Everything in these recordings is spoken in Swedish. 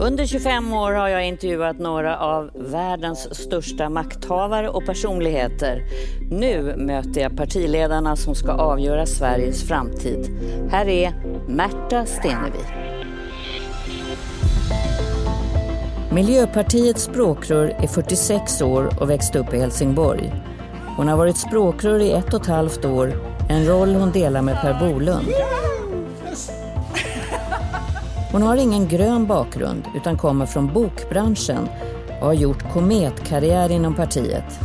Under 25 år har jag intervjuat några av världens största makthavare och personligheter. Nu möter jag partiledarna som ska avgöra Sveriges framtid. Här är Märta Stenevi. Miljöpartiets språkrör är 46 år och växte upp i Helsingborg. Hon har varit språkrör i ett och ett halvt år, en roll hon delar med Per Bolund. Hon har ingen grön bakgrund utan kommer från bokbranschen och har gjort kometkarriär inom partiet.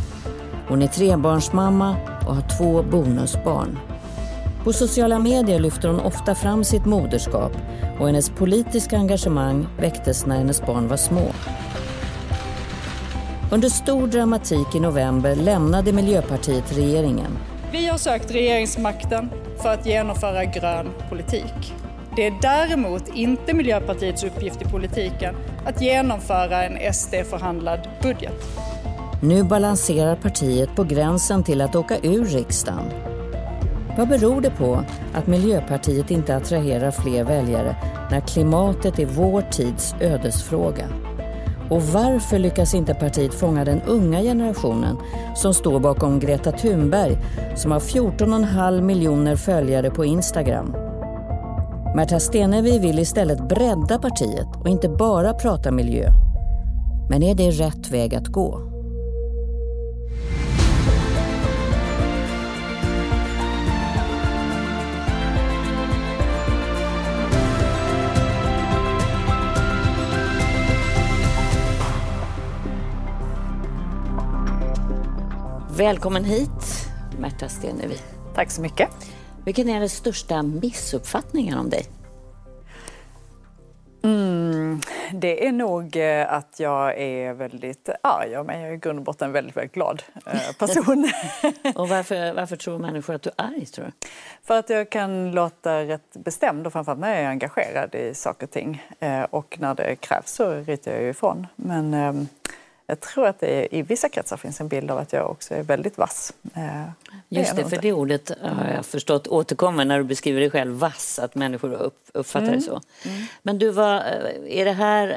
Hon är trebarnsmamma och har två bonusbarn. På sociala medier lyfter hon ofta fram sitt moderskap och hennes politiska engagemang väcktes när hennes barn var små. Under stor dramatik i november lämnade Miljöpartiet regeringen. Vi har sökt regeringsmakten för att genomföra grön politik. Det är däremot inte Miljöpartiets uppgift i politiken att genomföra en SD-förhandlad budget. Nu balanserar partiet på gränsen till att åka ur riksdagen. Vad beror det på att Miljöpartiet inte attraherar fler väljare när klimatet är vår tids ödesfråga? Och varför lyckas inte partiet fånga den unga generationen som står bakom Greta Thunberg som har 14,5 miljoner följare på Instagram? Märta Stenevi vill istället bredda partiet och inte bara prata miljö. Men är det rätt väg att gå? Välkommen hit, Märta Stenevi. Tack så mycket. Vilken är den största missuppfattningen om dig? Mm, det är nog eh, att jag är väldigt arg, men jag är i grund och botten en väldigt, väldigt glad eh, person. och varför, varför tror människor att du är arg? Tror du? För att jag kan låta rätt bestämd och framförallt när jag är engagerad i saker och ting. Eh, och när det krävs så ryter jag ifrån. Men ehm, jag tror att det i vissa kretsar finns en bild av att jag också är väldigt vass. Eh, Just det, för det ordet har jag förstått återkommer när du beskriver dig själv vass, att människor uppfattar mm. det så. Mm. Men du, var, är det här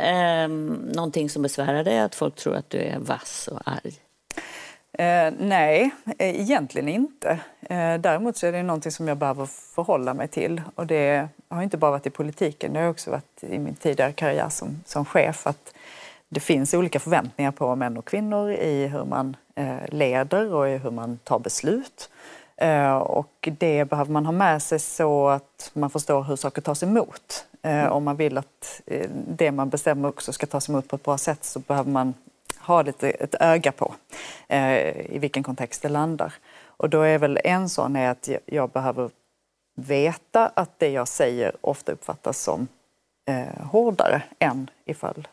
eh, någonting som besvärar dig, att folk tror att du är vass och arg? Eh, nej, egentligen inte. Eh, däremot så är det någonting som jag behöver förhålla mig till. Och det har inte bara varit i politiken, det har också varit i min tidigare karriär som, som chef. Att det finns olika förväntningar på män och kvinnor i hur man eh, leder och i hur man tar beslut. Eh, och det behöver man ha med sig så att man förstår hur saker tas emot. Eh, mm. Om man vill att det man bestämmer också ska tas emot på ett bra sätt så behöver man ha lite ett öga på i vilken kontext det landar. Och då är väl en sån är att jag behöver veta att det jag säger ofta uppfattas som hårdare än ifall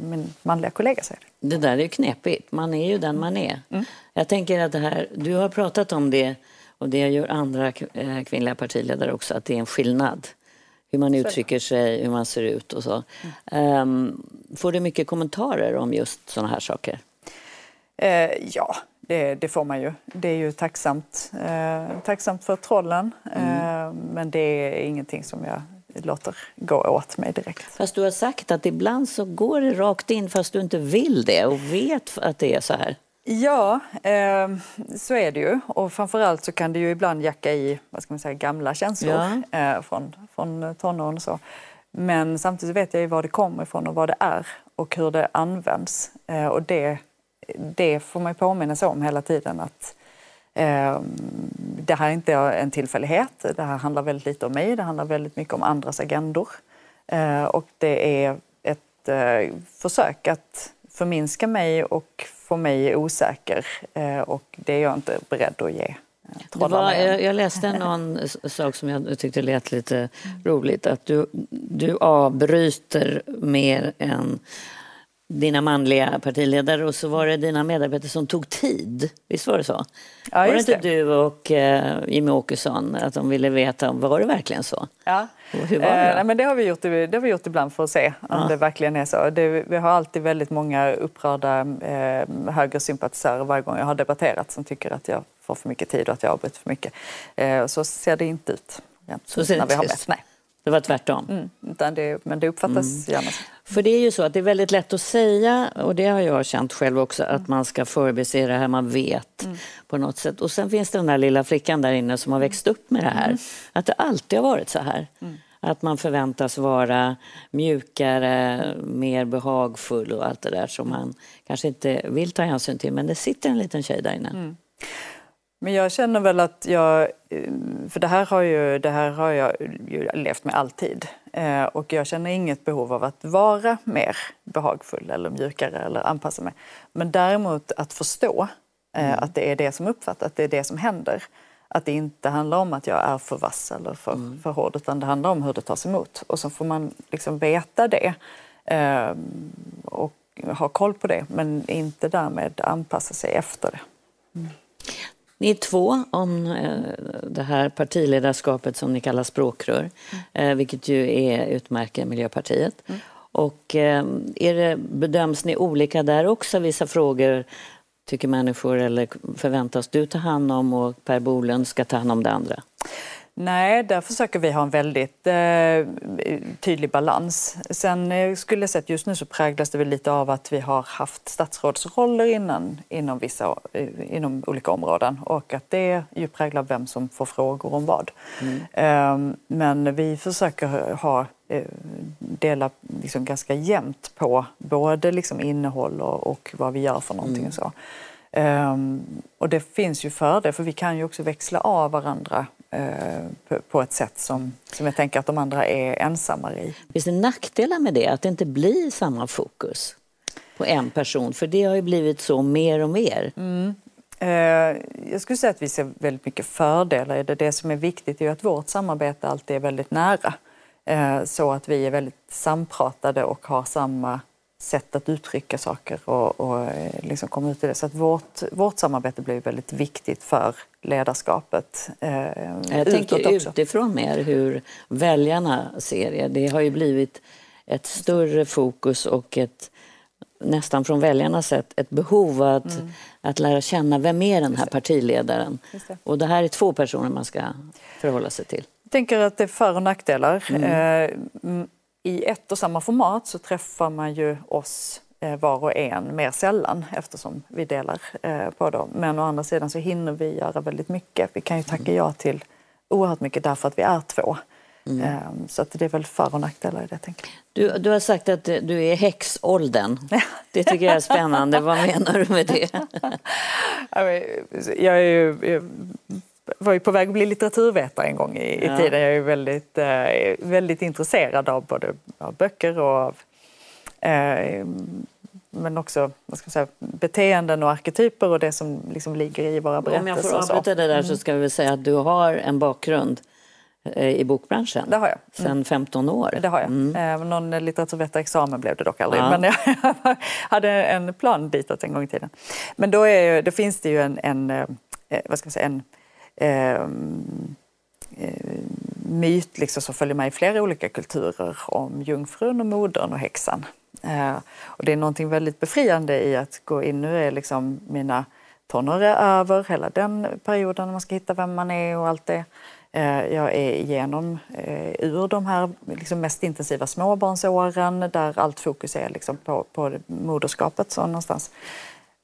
min manliga kollega säger. Det där är ju knepigt. Man är ju den man är. Mm. Jag tänker att det här, du har pratat om det och det gör andra eh, kvinnliga partiledare också, att det är en skillnad. Hur man uttrycker sig, hur man ser ut och så. Mm. Får du mycket kommentarer om just sådana här saker? Eh, ja, det, det, får man ju. Det är ju tacksamt, eh, tacksamt för trollen. Mm. Eh, men det är ingenting som jag låter gå åt mig direkt. Fast du har sagt att ibland så går det rakt in fast du inte vill det och vet att det är så här. Ja, eh, så är det ju. Och framförallt så kan det ju ibland jacka i vad ska man säga, gamla känslor ja. eh, från, från tonåren och så. Men samtidigt vet jag ju var det kommer ifrån och vad det är och hur det används. Eh, och det, det får man påminna sig om hela tiden att det här är inte en tillfällighet. Det här handlar väldigt lite om mig. Det handlar väldigt mycket om andras agendor. Ehm, och det är ett eh, försök att förminska mig och få mig osäker. Ehm, och det är jag inte beredd att ge. Eh, var, jag, jag, läste någon sak som jag tyckte lät lite roligt. Att du, du avbryter mer än dina manliga partiledare och så var det dina medarbetare som tog tid. Visst var det så? Ja, var det inte det. du och eh, Jimmy Åkesson att de ville veta, var det verkligen så? Ja. hur var det, eh, men det, har vi gjort, det har vi gjort ibland för att se om ja. det verkligen är så. Det, vi har alltid väldigt många upprörda eh, högersympatisörer varje gång jag har debatterat som tycker att jag får för mycket tid och att jag avbryter för mycket. Eh, så ser det inte ut. Så ser det inte ut? Nej. Det var tvärtom? Mm, det, men det uppfattas mm. gärna så. För det är ju så att det är väldigt lätt att säga, och det har jag känt själv också, att man ska förbise det här man vet mm. på något sätt. Och sen finns det den där lilla flickan där inne som har växt upp med det här. Mm. Att det alltid har varit så här. Mm. Att man förväntas vara mjukare, mer behagfull och allt det där som man kanske inte vill ta hänsyn till. Men det sitter en liten tjej där inne. Mm. Men jag känner väl att jag, för det här har, ju, det här har jag ju levt med alltid. Eh, och jag känner inget behov av att vara mer behagfull eller mjukare eller anpassa mig. Men däremot att förstå eh, mm. att det är det som uppfattas, att det är det som händer. Att det inte handlar om att jag är för vass eller för, mm. för hård utan det handlar om hur det tas emot. Och så får man liksom veta det eh, och ha koll på det men inte därmed anpassa sig efter det. Mm. Ni är två om eh, det här partiledarskapet som ni kallar språkrör, mm. vilket ju är, utmärker Miljöpartiet. Mm. Och eh, är det, bedöms ni olika där också, vissa frågor tycker människor eller förväntas du ta hand om och Per Bolund ska ta hand om det andra? Nej, där försöker vi ha en väldigt eh, tydlig balans. Sen eh, skulle jag säga att just nu så präglas det väl lite av att vi har haft statsrådsroller innan inom, vissa, eh, inom olika områden och att det ju präglar vem som får frågor om vad. Mm. Eh, men vi försöker ha eh, dela liksom ganska jämnt på både liksom innehåll och, och vad vi gör för någonting. Mm. Så. Um, och det finns ju för det, för vi kan ju också växla av varandra på ett sätt som, som jag tänker att de andra är ensammare i. Finns det nackdelar med det, att det inte blir samma fokus på en person? För det har ju blivit så mer och mer. Mm. Uh, jag skulle säga att vi ser väldigt mycket fördelar i det. Det som är viktigt är ju att vårt samarbete alltid är väldigt nära. Uh, så att vi är väldigt sampratade och har samma sätt att uttrycka saker och, och eh, liksom komma ut i det. Så att vårt, vårt samarbete blir väldigt viktigt för ledarskapet. Eh, Jag tänker också. utifrån mer hur väljarna ser det. Det har ju blivit ett större fokus och ett nästan från väljarnas sätt ett behov att, mm. att lära känna vem är den här partiledaren. Det. Och det här är två personer man ska förhålla sig till. Jag tänker att det är för och nackdelar. Mm. Eh, i ett och samma format så träffar man ju oss eh, var och en mer sällan eftersom vi delar eh, på dem. Men å andra sidan så hinner vi göra väldigt mycket. Vi kan ju tacka ja till oerhört mycket därför att vi är två. Mm. Ehm, så att det är väl för och nackdelar i det. Tänker. Du, du har sagt att du är häxåldern. Det tycker jag är spännande. Vad menar du med det? jag är ju var ju på väg att bli litteraturvetare en gång i, ja. i tiden. Jag är väldigt, eh, väldigt intresserad av både av böcker och av eh, men också vad ska säga, beteenden och arketyper och det som liksom ligger i våra berättelser. Om jag får avbryta det där så mm. ska vi säga att du har en bakgrund eh, i bokbranschen. Det har jag. Mm. Sen 15 år. Det har jag. Mm. Eh, någon litteraturvetarexamen blev det dock aldrig. Ja. Men jag hade en plan ditåt en gång i tiden. Men då, är, då finns det ju en, en, vad ska man säga, en Ehm, eh, myt liksom, som följer med i flera olika kulturer om jungfrun och modern och häxan. Eh, och det är någonting väldigt befriande i att gå in, nu är liksom mina tonår över, hela den perioden när man ska hitta vem man är och allt det. Eh, jag är igenom eh, ur de här liksom mest intensiva småbarnsåren där allt fokus är liksom på, på moderskapet så någonstans.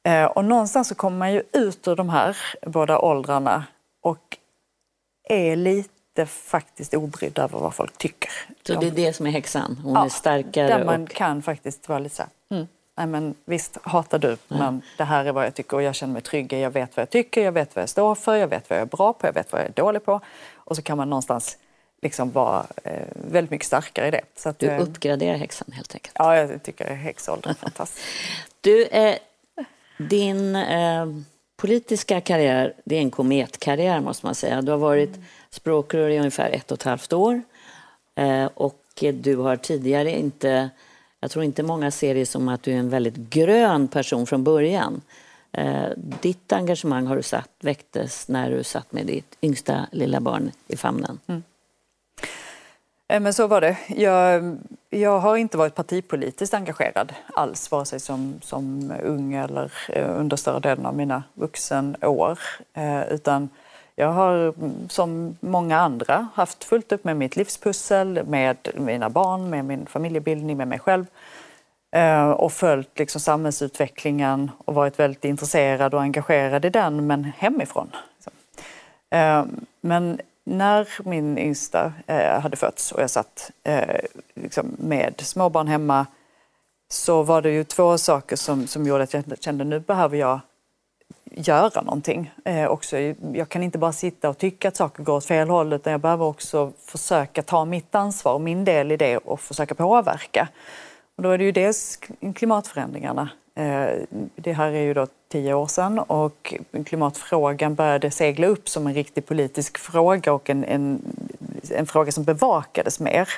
Eh, och någonstans så kommer man ju ut ur de här båda åldrarna och är lite faktiskt obrydd över vad folk tycker. Så det är det som är häxan? Hon ja, är starkare? Där man och... kan faktiskt vara lite så här, mm. Nej, men visst hatar du, men det här är vad jag tycker och jag känner mig trygg Jag vet vad jag tycker, jag vet vad jag står för, jag vet vad jag är bra på, jag vet vad jag är dålig på. Och så kan man någonstans liksom vara eh, väldigt mycket starkare i det. Så att, du eh, uppgraderar häxan helt enkelt? Ja, jag tycker häxåldern är fantastisk. Du, eh, din... Eh politiska karriär, det är en kometkarriär måste man säga. Du har varit mm. språkrör i ungefär ett och ett halvt år. Eh, och du har tidigare inte, jag tror inte många ser det som att du är en väldigt grön person från början. Eh, ditt engagemang har du satt, väcktes när du satt med ditt yngsta lilla barn i famnen. Mm. Eh, men så var det. Jag, jag har inte varit partipolitiskt engagerad alls, vare sig som, som ung eller eh, under större delen av mina vuxenår. Eh, utan Jag har mm, som många andra haft fullt upp med mitt livspussel, med mina barn, med min familjebildning, med mig själv och följt liksom samhällsutvecklingen och varit väldigt intresserad och engagerad i den, men hemifrån. Men när min yngsta eh, hade fötts och jag satt eh, liksom med småbarn hemma så var det ju två saker som, som gjorde att jag kände nu behöver jag göra någonting. Eh, också. Jag kan inte bara sitta och tycka att saker går åt fel håll utan jag behöver också försöka ta mitt ansvar och min del i det och försöka påverka. Och då är det ju dels klimatförändringarna. Eh, det här är ju då tio år sedan och klimatfrågan började segla upp som en riktig politisk fråga och en, en, en fråga som bevakades mer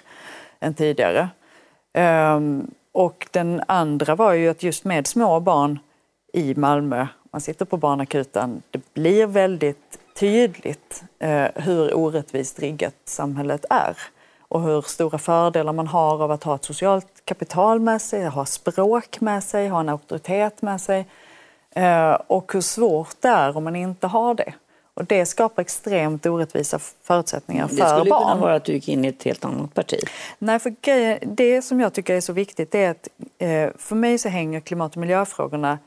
än tidigare. Um, och den andra var ju att just med små barn i Malmö, man sitter på barnakuten, det blir väldigt tydligt eh, hur orättvist riggat samhället är och hur stora fördelar man har av att ha ett socialt kapital med sig, ha språk med sig, ha en auktoritet med sig och hur svårt det är om man inte har det. Och det skapar extremt orättvisa förutsättningar för barn. Det skulle barn. kunna vara att du gick in i ett helt annat parti. Nej, för det som jag tycker är så viktigt är att eh, för mig så hänger klimat och miljöfrågorna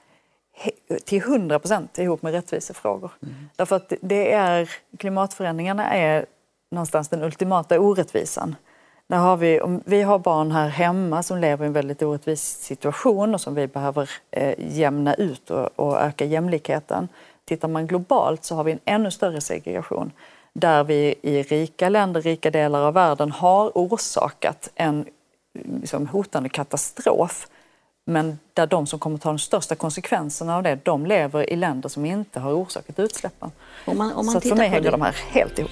till 100 procent ihop med rättvisefrågor. Mm. Därför att det är, klimatförändringarna är någonstans den ultimata orättvisan. Där har vi, om vi har barn här hemma som lever i en väldigt orättvis situation och som vi behöver eh, jämna ut och, och öka jämlikheten Tittar man globalt så har vi en ännu större segregation där vi i rika länder, rika delar av världen har orsakat en liksom, hotande katastrof. Men där de som kommer ta de största konsekvenserna av det, de lever i länder som inte har orsakat utsläppen. Om man, om man så för mig hänger det... de här helt ihop.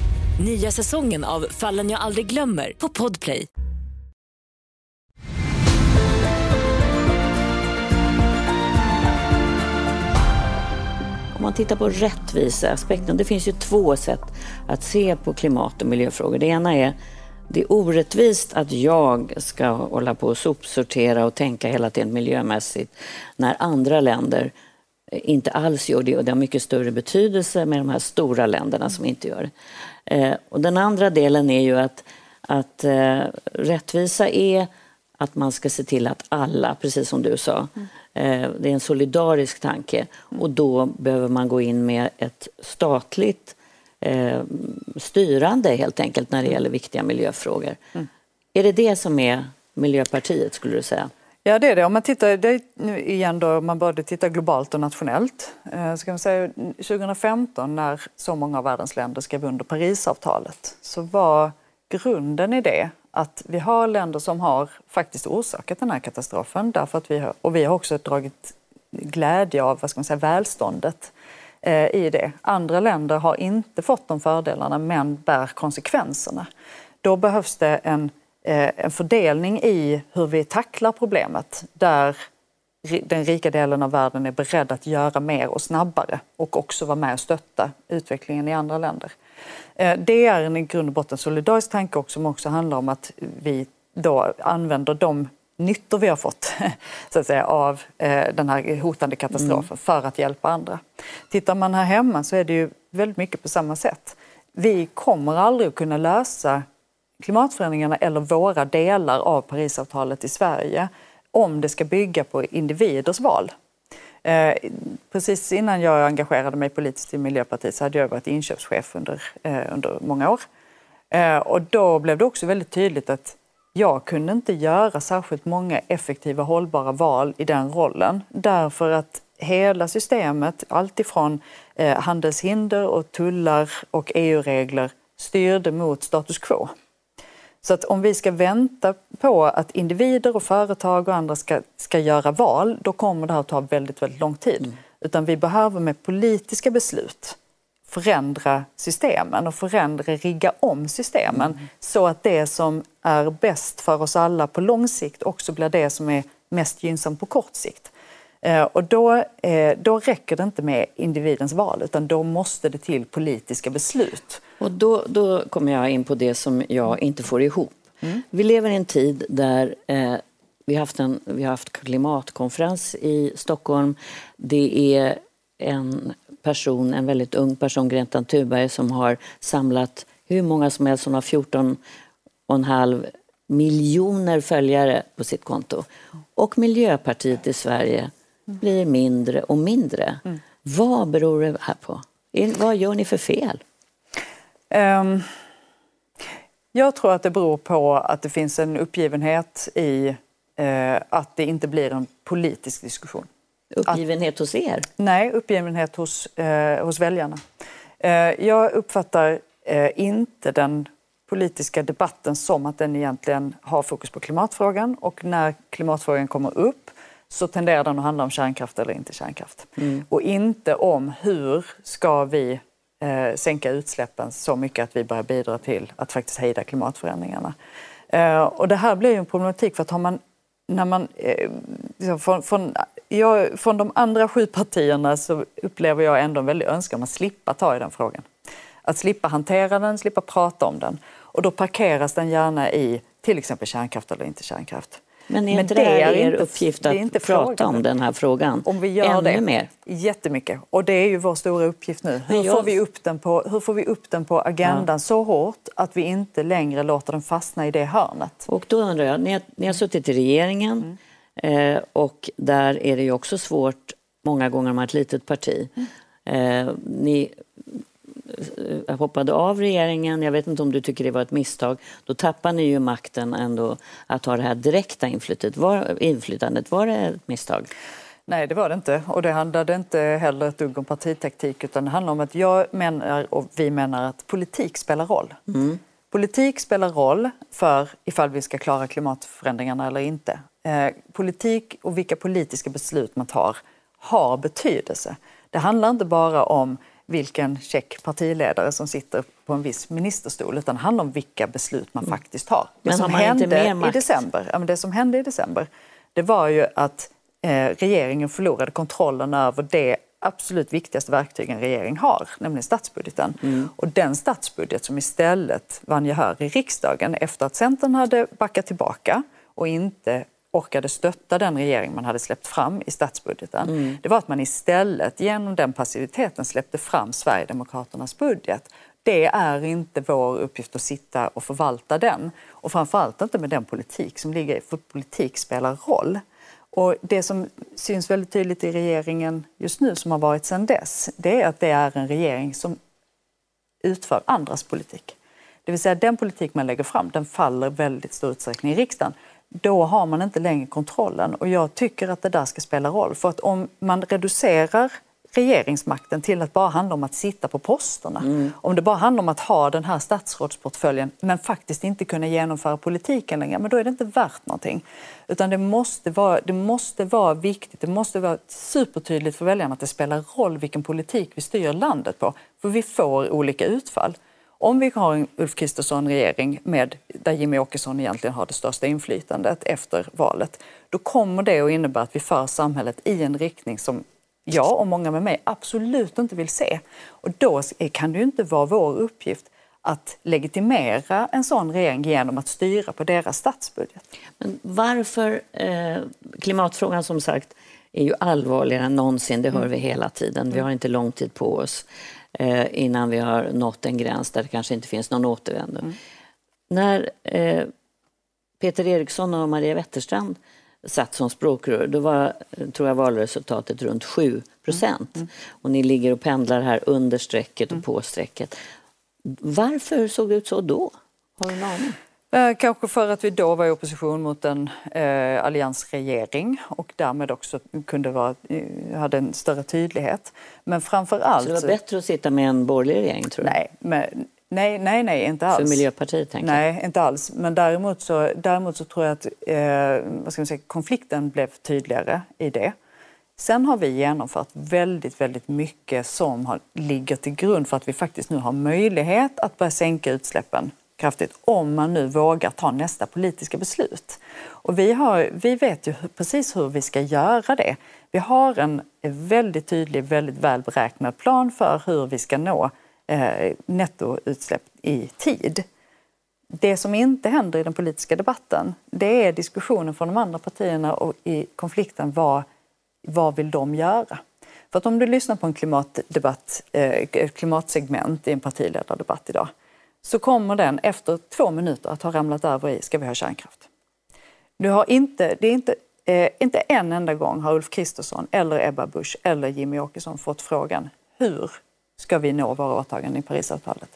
Nya säsongen av Fallen jag aldrig glömmer på Podplay. Om man tittar på rättviseaspekten, det finns ju två sätt att se på klimat och miljöfrågor. Det ena är det är orättvist att jag ska hålla på och sopsortera och tänka hela tiden miljömässigt när andra länder eh, inte alls gör det och det har mycket större betydelse med de här stora länderna som inte gör det. Eh, och den andra delen är ju att, att eh, rättvisa är att man ska se till att alla, precis som du sa, mm. Eh, det är en solidarisk tanke och då behöver man gå in med ett statligt eh, styrande helt enkelt när det gäller viktiga miljöfrågor. Mm. Är det det som är Miljöpartiet skulle du säga? Ja det är det. Om man tittar det igen då, om man både tittar globalt och nationellt. Eh, så kan man säga 2015 när så många av världens länder skrev under Parisavtalet så var grunden i det att vi har länder som har faktiskt orsakat den här katastrofen därför att vi har, och vi har också dragit glädje av vad ska man säga, välståndet eh, i det. Andra länder har inte fått de fördelarna men bär konsekvenserna. Då behövs det en, en fördelning i hur vi tacklar problemet där den rika delen av världen är beredd att göra mer och snabbare och också vara med och stötta utvecklingen i andra länder. Eh, det är en i grund och botten solidarisk tanke också, som också handlar om att vi då använder de nyttor vi har fått så att säga, av eh, den här hotande katastrofen mm. för att hjälpa andra. Tittar man här hemma så är det ju väldigt mycket på samma sätt. Vi kommer aldrig att kunna lösa klimatförändringarna eller våra delar av Parisavtalet i Sverige om det ska bygga på individers val. Eh, precis innan jag engagerade mig politiskt i Miljöpartiet så hade jag varit inköpschef under, eh, under många år. Eh, och då blev det också väldigt tydligt att jag kunde inte göra särskilt många effektiva hållbara val i den rollen därför att hela systemet, alltifrån eh, handelshinder och tullar och EU-regler styrde mot status quo. Så att om vi ska vänta på att individer och företag och andra ska, ska göra val, då kommer det här att ta väldigt, väldigt lång tid. Mm. Utan vi behöver med politiska beslut förändra systemen och förändra, rigga om systemen mm. så att det som är bäst för oss alla på lång sikt också blir det som är mest gynnsamt på kort sikt. Eh, och då, eh, då räcker det inte med individens val utan då måste det till politiska beslut. Och då, då kommer jag in på det som jag inte får ihop. Mm. Vi lever i en tid där eh, vi, har haft en, vi har haft klimatkonferens i Stockholm. Det är en person, en väldigt ung person, Greta Thunberg, som har samlat hur många som helst. Hon har 14 och en halv miljoner följare på sitt konto. Och Miljöpartiet i Sverige blir mindre och mindre. Mm. Vad beror det här på? Vad gör ni för fel? Um, jag tror att det beror på att det finns en uppgivenhet i uh, att det inte blir en politisk diskussion. Uppgivenhet att, hos er? Nej, uppgivenhet hos, uh, hos väljarna. Uh, jag uppfattar inte den politiska debatten som att den egentligen har fokus på klimatfrågan och när klimatfrågan kommer upp så tenderar den att handla om kärnkraft eller inte kärnkraft. Mm. Och inte om hur ska vi eh, sänka utsläppen så mycket att vi börjar bidra till att faktiskt hejda klimatförändringarna. Eh, och det här blir en problematik för att har man, när man, eh, liksom från, från, jag, från de andra sju partierna så upplever jag ändå en väldig önskan att slippa ta i den frågan. Att slippa hantera den, slippa prata om den. Och då parkeras den gärna i till exempel kärnkraft eller inte kärnkraft. Men är inte det, det är er uppgift att inte prata om den här frågan om vi gör ännu det, mer? Jättemycket. Och det är ju vår stora uppgift nu. Hur, jag... får, vi upp den på, hur får vi upp den på agendan ja. så hårt att vi inte längre låter den fastna i det hörnet? Och då undrar jag, ni har, ni har suttit i regeringen mm. eh, och där är det ju också svårt många gånger om man har ett litet parti. Mm. Eh, ni hoppade av regeringen, jag vet inte om du tycker det var ett misstag, då tappar ni ju makten ändå att ha det här direkta inflytandet. Var, inflytandet. Var det ett misstag? Nej, det var det inte. Och det handlade inte heller ett dugg om partitaktik utan det handlar om att jag menar och vi menar att politik spelar roll. Mm. Politik spelar roll för ifall vi ska klara klimatförändringarna eller inte. Eh, politik och vilka politiska beslut man tar har betydelse. Det handlar inte bara om vilken check partiledare som sitter på en viss ministerstol utan det handlar om vilka beslut man mm. faktiskt har. Det men som har hände i december, det som hände i december det var ju att eh, regeringen förlorade kontrollen över det absolut viktigaste verktyg en regering har, nämligen statsbudgeten. Mm. Och den statsbudget som istället vann gehör i riksdagen efter att Centern hade backat tillbaka och inte orkade stötta den regering man hade släppt fram i statsbudgeten. Mm. Det var att man istället genom den passiviteten släppte fram Sverigedemokraternas budget. Det är inte vår uppgift att sitta och förvalta den. Och framförallt inte med den politik som ligger i, för politik spelar roll. Och det som syns väldigt tydligt i regeringen just nu, som har varit sedan dess, det är att det är en regering som utför andras politik. Det vill säga den politik man lägger fram, den faller väldigt stor utsträckning i riksdagen då har man inte längre kontrollen. Och jag tycker att det där ska spela roll. För att om man reducerar regeringsmakten till att bara handla om att sitta på posterna. Mm. Om det bara handlar om att ha den här statsrådsportföljen men faktiskt inte kunna genomföra politiken längre, men då är det inte värt någonting. Utan det måste vara, det måste vara viktigt, det måste vara supertydligt för väljarna att det spelar roll vilken politik vi styr landet på. För vi får olika utfall. Om vi har en Ulf Kristersson-regering med, där Jimmy Åkesson egentligen har det största inflytandet efter valet, då kommer det att innebära att vi för samhället i en riktning som jag och många med mig absolut inte vill se. Och då kan det ju inte vara vår uppgift att legitimera en sån regering genom att styra på deras statsbudget. Men varför, eh, klimatfrågan som sagt är ju allvarligare än någonsin, det hör vi hela tiden. Vi har inte lång tid på oss innan vi har nått en gräns där det kanske inte finns någon återvändo. Mm. När eh, Peter Eriksson och Maria Wetterstrand satt som språkrör, då var tror jag valresultatet runt 7 procent. Mm. Mm. Och ni ligger och pendlar här under strecket och mm. på strecket. Varför såg det ut så då? Har du en aning? Eh, kanske för att vi då var i opposition mot en eh, alliansregering och därmed också kunde vara, eh, hade en större tydlighet. Men framför allt... Så det var bättre att sitta med en borgerlig regering? tror du? Nej, men, nej, nej, nej, inte alls. För Miljöpartiet? Tänker nej, inte alls. Men däremot så, däremot så tror jag att eh, vad ska man säga, konflikten blev tydligare i det. Sen har vi genomfört väldigt, väldigt mycket som har, ligger till grund för att vi faktiskt nu har möjlighet att börja sänka utsläppen kraftigt om man nu vågar ta nästa politiska beslut. Och vi, har, vi vet ju precis hur vi ska göra det. Vi har en väldigt tydlig, väldigt väl beräknad plan för hur vi ska nå eh, nettoutsläpp i tid. Det som inte händer i den politiska debatten, det är diskussionen från de andra partierna och i konflikten, vad, vad vill de göra? För att om du lyssnar på en klimatdebatt, eh, klimatsegment i en partiledardebatt idag, så kommer den efter två minuter att ha ramlat över i, ska vi ha kärnkraft? Du har inte, det är inte, eh, inte en enda gång har Ulf Kristersson eller Ebba Busch eller Jimmy Åkesson fått frågan hur ska vi nå våra åtaganden i Parisavtalet?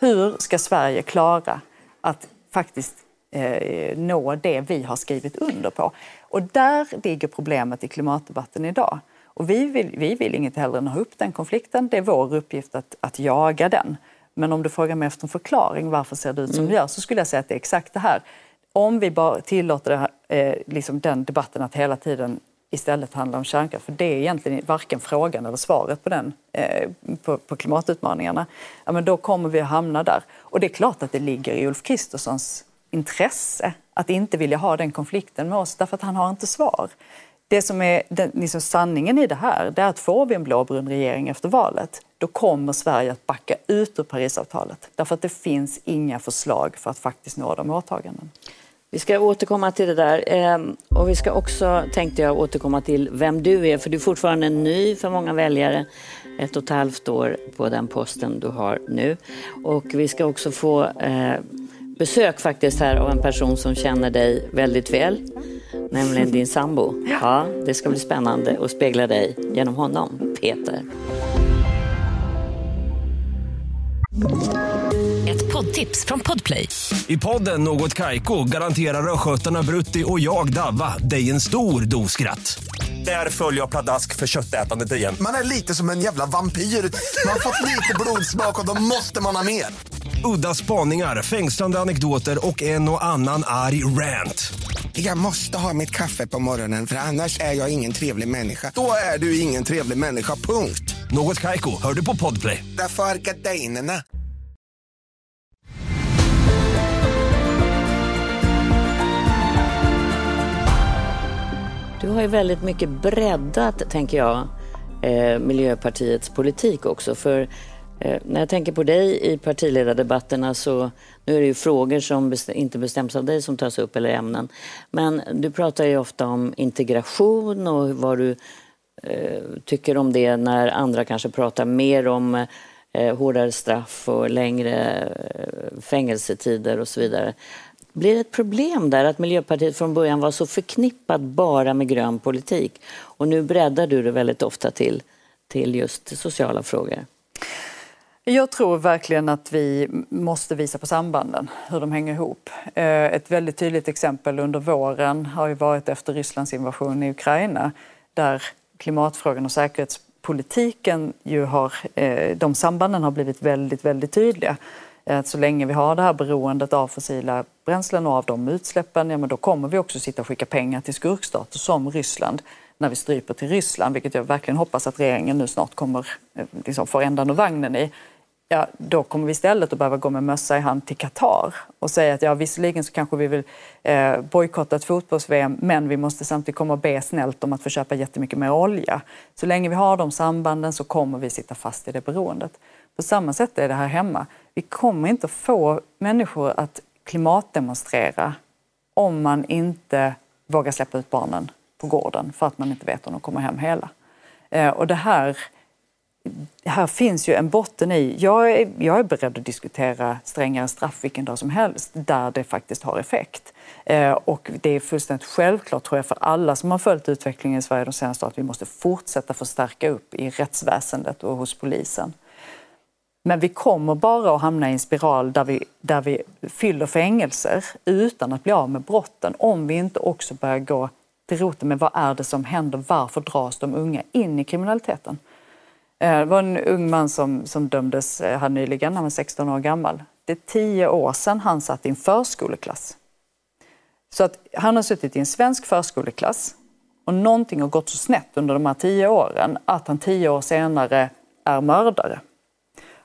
Hur ska Sverige klara att faktiskt eh, nå det vi har skrivit under på? Och där ligger problemet i klimatdebatten idag. Och vi vill, vi vill inget hellre än att ha upp den konflikten. Det är vår uppgift att, att jaga den. Men om du frågar mig efter en förklaring varför ser det ut som mm. det gör så skulle jag säga att det är exakt det här. Om vi bara tillåter här, eh, liksom den debatten att hela tiden istället handla om kärnkraft, för det är egentligen varken frågan eller svaret på, den, eh, på, på, klimatutmaningarna, ja, men då kommer vi att hamna där. Och det är klart att det ligger i Ulf Kristerssons intresse att inte vilja ha den konflikten med oss, därför att han har inte svar. Det som är den, liksom sanningen i det här, det är att får vi en blåbrun regering efter valet, då kommer Sverige att backa ut ur Parisavtalet. Därför att det finns inga förslag för att faktiskt nå de åtaganden. Vi ska återkomma till det där. Ehm, och vi ska också, tänkte jag, återkomma till vem du är. För du är fortfarande ny för många väljare. Ett och ett halvt år på den posten du har nu. Och vi ska också få eh, besök faktiskt här av en person som känner dig väldigt väl. Nämligen din sambo. Ja, det ska bli spännande att spegla dig genom honom, Peter. Ett poddtips från Podplay. I podden Något Kaiko garanterar östgötarna Brutti och jag, Davva, dig en stor dos skratt. Där följer jag pladask för köttätandet igen. Man är lite som en jävla vampyr. Man har fått lite blodsmak och då måste man ha mer. Udda spaningar, fängslande anekdoter och en och annan arg rant. Jag måste ha mitt kaffe på morgonen för annars är jag ingen trevlig människa. Då är du ingen trevlig människa, punkt. Något kajko, hör du på podplay. Därför är gardinerna. Du har ju väldigt mycket breddat, tänker jag, eh, Miljöpartiets politik också. För Eh, när jag tänker på dig i partiledardebatterna så nu är det ju frågor som inte bestäms av dig som tas upp eller ämnen. Men du pratar ju ofta om integration och vad du eh, tycker om det när andra kanske pratar mer om eh, hårdare straff och längre eh, fängelsetider och så vidare. Blir det ett problem där att Miljöpartiet från början var så förknippat bara med grön politik och nu breddar du det väldigt ofta till, till just sociala frågor? Jag tror verkligen att vi måste visa på sambanden, hur de hänger ihop. Eh, ett väldigt tydligt exempel under våren har ju varit efter Rysslands invasion i Ukraina där klimatfrågan och säkerhetspolitiken ju har, eh, de sambanden har blivit väldigt, väldigt tydliga. Eh, så länge vi har det här beroendet av fossila bränslen och av de utsläppen, ja men då kommer vi också sitta och skicka pengar till skurkstater som Ryssland när vi stryper till Ryssland, vilket jag verkligen hoppas att regeringen nu snart kommer liksom, få ändan ur vagnen i ja, då kommer vi istället att behöva gå med mössa i hand till Qatar och säga att ja, visserligen så kanske vi vill eh, bojkotta ett fotbolls-VM men vi måste samtidigt komma och be snällt om att få köpa jättemycket mer olja. Så länge vi har de sambanden så kommer vi sitta fast i det beroendet. På samma sätt är det här hemma. Vi kommer inte få människor att klimatdemonstrera om man inte vågar släppa ut barnen på gården för att man inte vet om de kommer hem hela. Eh, och det här här finns ju en botten i, jag är, jag är beredd att diskutera strängare straff vilken dag som helst där det faktiskt har effekt. Eh, och det är fullständigt självklart tror jag för alla som har följt utvecklingen i Sverige de senaste åren att vi måste fortsätta förstärka upp i rättsväsendet och hos polisen. Men vi kommer bara att hamna i en spiral där vi, där vi fyller fängelser utan att bli av med brotten om vi inte också börjar gå till roten med vad är det som händer, varför dras de unga in i kriminaliteten? Eh, det var en ung man som, som dömdes eh, här nyligen, han var 16 år gammal. Det är tio år sedan han satt i en förskoleklass. Så att han har suttit i en svensk förskoleklass och någonting har gått så snett under de här tio åren att han tio år senare är mördare.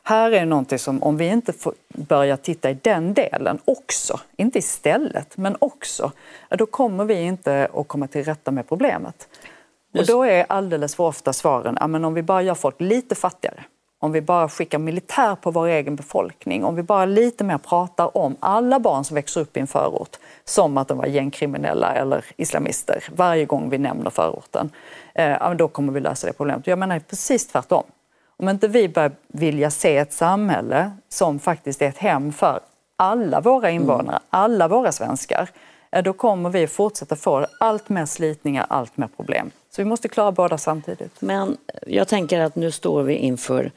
Här är någonting som, om vi inte får börja titta i den delen också, inte istället, men också, då kommer vi inte att komma till rätta med problemet. Och då är alldeles för ofta svaren, ja, men om vi bara gör folk lite fattigare, om vi bara skickar militär på vår egen befolkning, om vi bara lite mer pratar om alla barn som växer upp i en förort som att de var gängkriminella eller islamister varje gång vi nämner förorten, eh, då kommer vi lösa det problemet. Jag menar precis tvärtom. Om inte vi börjar vilja se ett samhälle som faktiskt är ett hem för alla våra invånare, mm. alla våra svenskar, då kommer vi fortsätta få allt mer slitningar, allt mer problem. Så vi måste klara båda samtidigt. Men jag tänker att nu står vi inför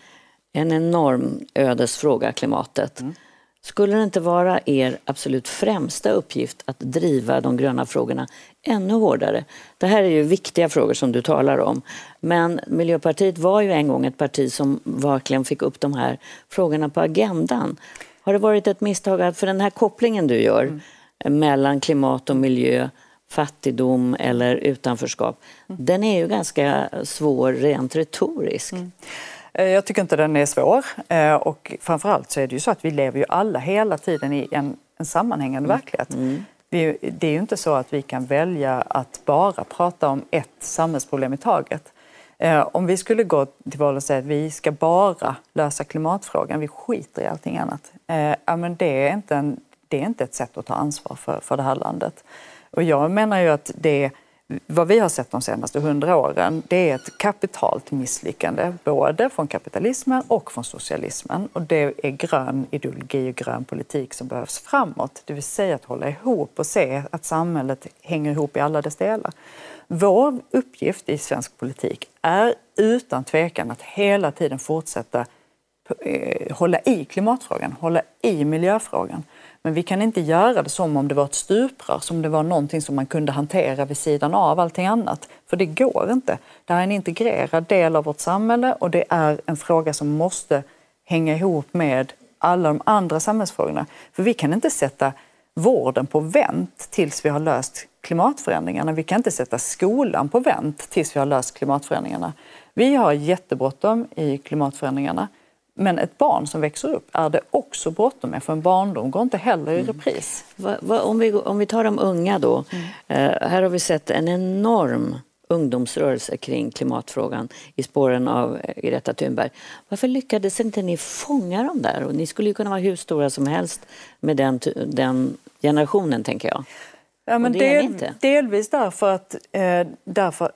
en enorm ödesfråga, klimatet. Mm. Skulle det inte vara er absolut främsta uppgift att driva de gröna frågorna ännu hårdare? Det här är ju viktiga frågor som du talar om. Men Miljöpartiet var ju en gång ett parti som verkligen fick upp de här frågorna på agendan. Har det varit ett misstag, för den här kopplingen du gör mm. Mellan klimat och miljö, fattigdom eller utanförskap, mm. den är ju ganska svår rent retoriskt. Mm. Eh, jag tycker inte den är svår. Eh, och framförallt så är det ju så att vi lever ju alla hela tiden i en, en sammanhängande mm. verklighet. Mm. Vi, det är ju inte så att vi kan välja att bara prata om ett samhällsproblem i taget. Eh, om vi skulle gå till val och säga att vi ska bara lösa klimatfrågan, vi skiter i allting annat. Ja, men det, är inte en, det är inte ett sätt att ta ansvar för, för det här landet. Och jag menar ju att det vad vi har sett de senaste hundra åren, det är ett kapitalt misslyckande, både från kapitalismen och från socialismen. Och det är grön ideologi och grön politik som behövs framåt, det vill säga att hålla ihop och se att samhället hänger ihop i alla dess delar. Vår uppgift i svensk politik är utan tvekan att hela tiden fortsätta eh, hålla i klimatfrågan, hålla i miljöfrågan. Men vi kan inte göra det som om det var ett stuprör, som det var någonting som man kunde hantera vid sidan av allting annat. För det går inte. Det här är en integrerad del av vårt samhälle och det är en fråga som måste hänga ihop med alla de andra samhällsfrågorna. För vi kan inte sätta vården på vänt tills vi har löst klimatförändringarna. Vi kan inte sätta skolan på vänt tills vi har löst klimatförändringarna. Vi har jättebråttom i klimatförändringarna. Men ett barn som växer upp är det också bråttom med, för en barndom går inte heller i mm. repris. Mm. Va, va, om, vi, om vi tar de unga då. Mm. Eh, här har vi sett en enorm ungdomsrörelse kring klimatfrågan i spåren av eh, Greta Thunberg. Varför lyckades inte ni fånga dem där? Och ni skulle ju kunna vara hur stora som helst med den, den generationen, tänker jag. Ja, men del, delvis därför att, eh, därför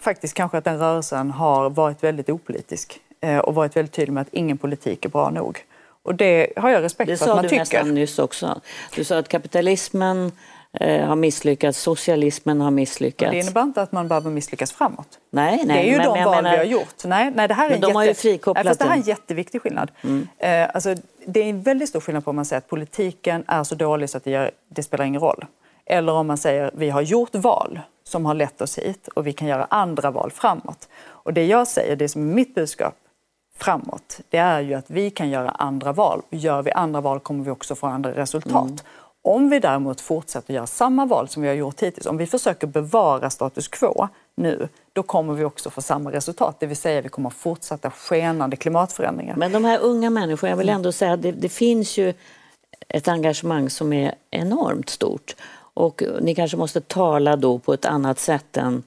faktiskt kanske att den rörelsen har varit väldigt opolitisk. Eh, och varit väldigt tydlig med att ingen politik är bra nog. Och det har jag respekt för att man tycker. Det sa du nästan nyss också. Du sa att kapitalismen eh, har misslyckats, socialismen har misslyckats. Och det innebär inte att man behöver misslyckas framåt. Nej, nej, det är ju men, de men, val menar... vi har gjort. Nej, nej, det här är men de jätte... har ju frikopplat nej, det här är en jätteviktig skillnad. Mm. Eh, alltså, det är en väldigt stor skillnad på om man säger att politiken är så dålig så att det, gör, det spelar ingen roll. Eller om man säger att vi har gjort val som har lett oss hit och vi kan göra andra val framåt. Och det jag säger, det som är mitt budskap, framåt, det är ju att vi kan göra andra val. Gör vi andra val kommer vi också få andra resultat. Mm. Om vi däremot fortsätter göra samma val som vi har gjort hittills, om vi försöker bevara status quo nu, då kommer vi också få samma resultat. Det vill säga vi kommer fortsätta skenande klimatförändringar. Men de här unga människorna, jag vill ändå säga att det, det finns ju ett engagemang som är enormt stort. Och ni kanske måste tala då på ett annat sätt än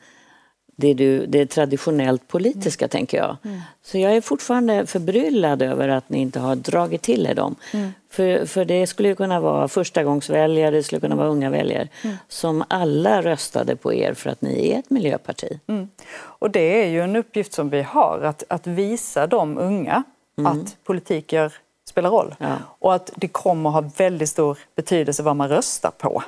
det, du, det traditionellt politiska, mm. tänker jag. Mm. Så jag är fortfarande förbryllad över att ni inte har dragit till er dem. Mm. För, för det skulle ju kunna vara förstagångsväljare, det skulle kunna vara unga väljare mm. som alla röstade på er för att ni är ett miljöparti. Mm. Och det är ju en uppgift som vi har, att, att visa de unga mm. att politik gör, spelar roll. Ja. Och att det kommer ha väldigt stor betydelse vad man röstar på.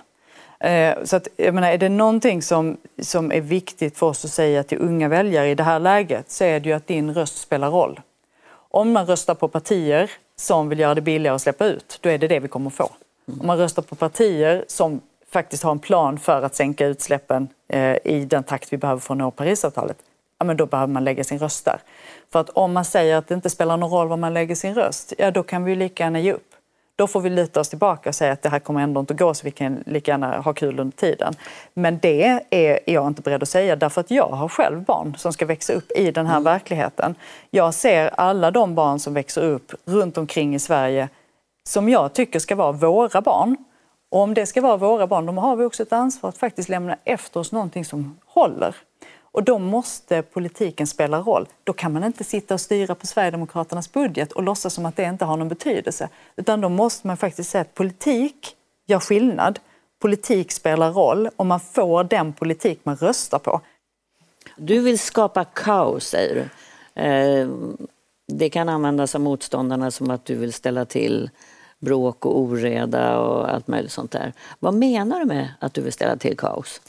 Eh, så att, jag menar, är det någonting som, som är viktigt för oss att säga till unga väljare i det här läget så är det ju att din röst spelar roll. Om man röstar på partier som vill göra det billigare att släppa ut, då är det det vi kommer få. Om man röstar på partier som faktiskt har en plan för att sänka utsläppen eh, i den takt vi behöver för att nå Parisavtalet, ja, men då behöver man lägga sin röst där. För att om man säger att det inte spelar någon roll var man lägger sin röst, ja då kan vi lika gärna ge upp. Då får vi luta oss tillbaka och säga att det här kommer ändå inte att gå så vi kan lika gärna ha kul under tiden. Men det är jag inte beredd att säga därför att jag har själv barn som ska växa upp i den här mm. verkligheten. Jag ser alla de barn som växer upp runt omkring i Sverige som jag tycker ska vara våra barn. Och om det ska vara våra barn, då har vi också ett ansvar att faktiskt lämna efter oss någonting som håller. Och då måste politiken spela roll. Då kan man inte sitta och styra på Sverigedemokraternas budget och låtsas som att det inte har någon betydelse. Utan då måste man faktiskt säga att politik gör skillnad. Politik spelar roll och man får den politik man röstar på. Du vill skapa kaos, säger du. Eh, det kan användas av motståndarna som att du vill ställa till bråk och oreda och allt möjligt sånt där. Vad menar du med att du vill ställa till kaos?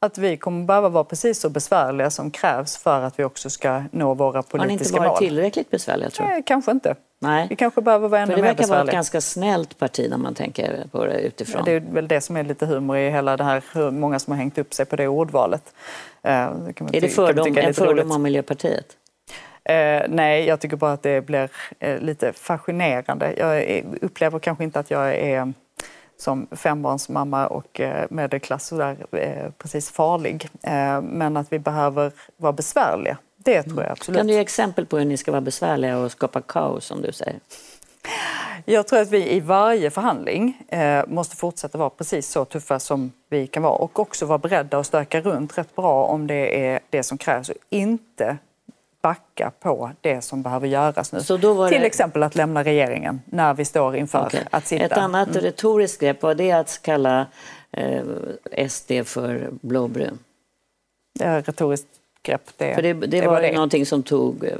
Att vi kommer behöva vara precis så besvärliga som krävs för att vi också ska nå våra politiska mål. Har ni inte varit mål. tillräckligt besvärliga tror du? Nej, kanske inte. Nej. Vi kanske behöver vara ännu mer besvärliga. Det verkar vara ett ganska snällt parti när man tänker på det utifrån. Ja, det är väl det som är lite humor i hela det här, hur många som har hängt upp sig på det ordvalet. Det är det fördom, en fördom om Miljöpartiet? Eh, nej, jag tycker bara att det blir eh, lite fascinerande. Jag upplever kanske inte att jag är som fembarnsmamma och eh, medelklass sådär, eh, precis farlig. Eh, men att vi behöver vara besvärliga, det tror jag absolut. Kan du ge exempel på hur ni ska vara besvärliga och skapa kaos som du säger? Jag tror att vi i varje förhandling måste fortsätta vara precis så tuffa som vi kan vara och också vara beredda att stöka runt rätt bra om det är det som krävs och inte backa på det som behöver göras nu. Det... Till exempel att lämna regeringen när vi står inför okay. att sitta. Ett annat mm. retoriskt grepp var det att kalla eh, SD för blåbrun. Ja, retoriskt grepp. Det, för det, det, det var, var det. någonting som tog eh,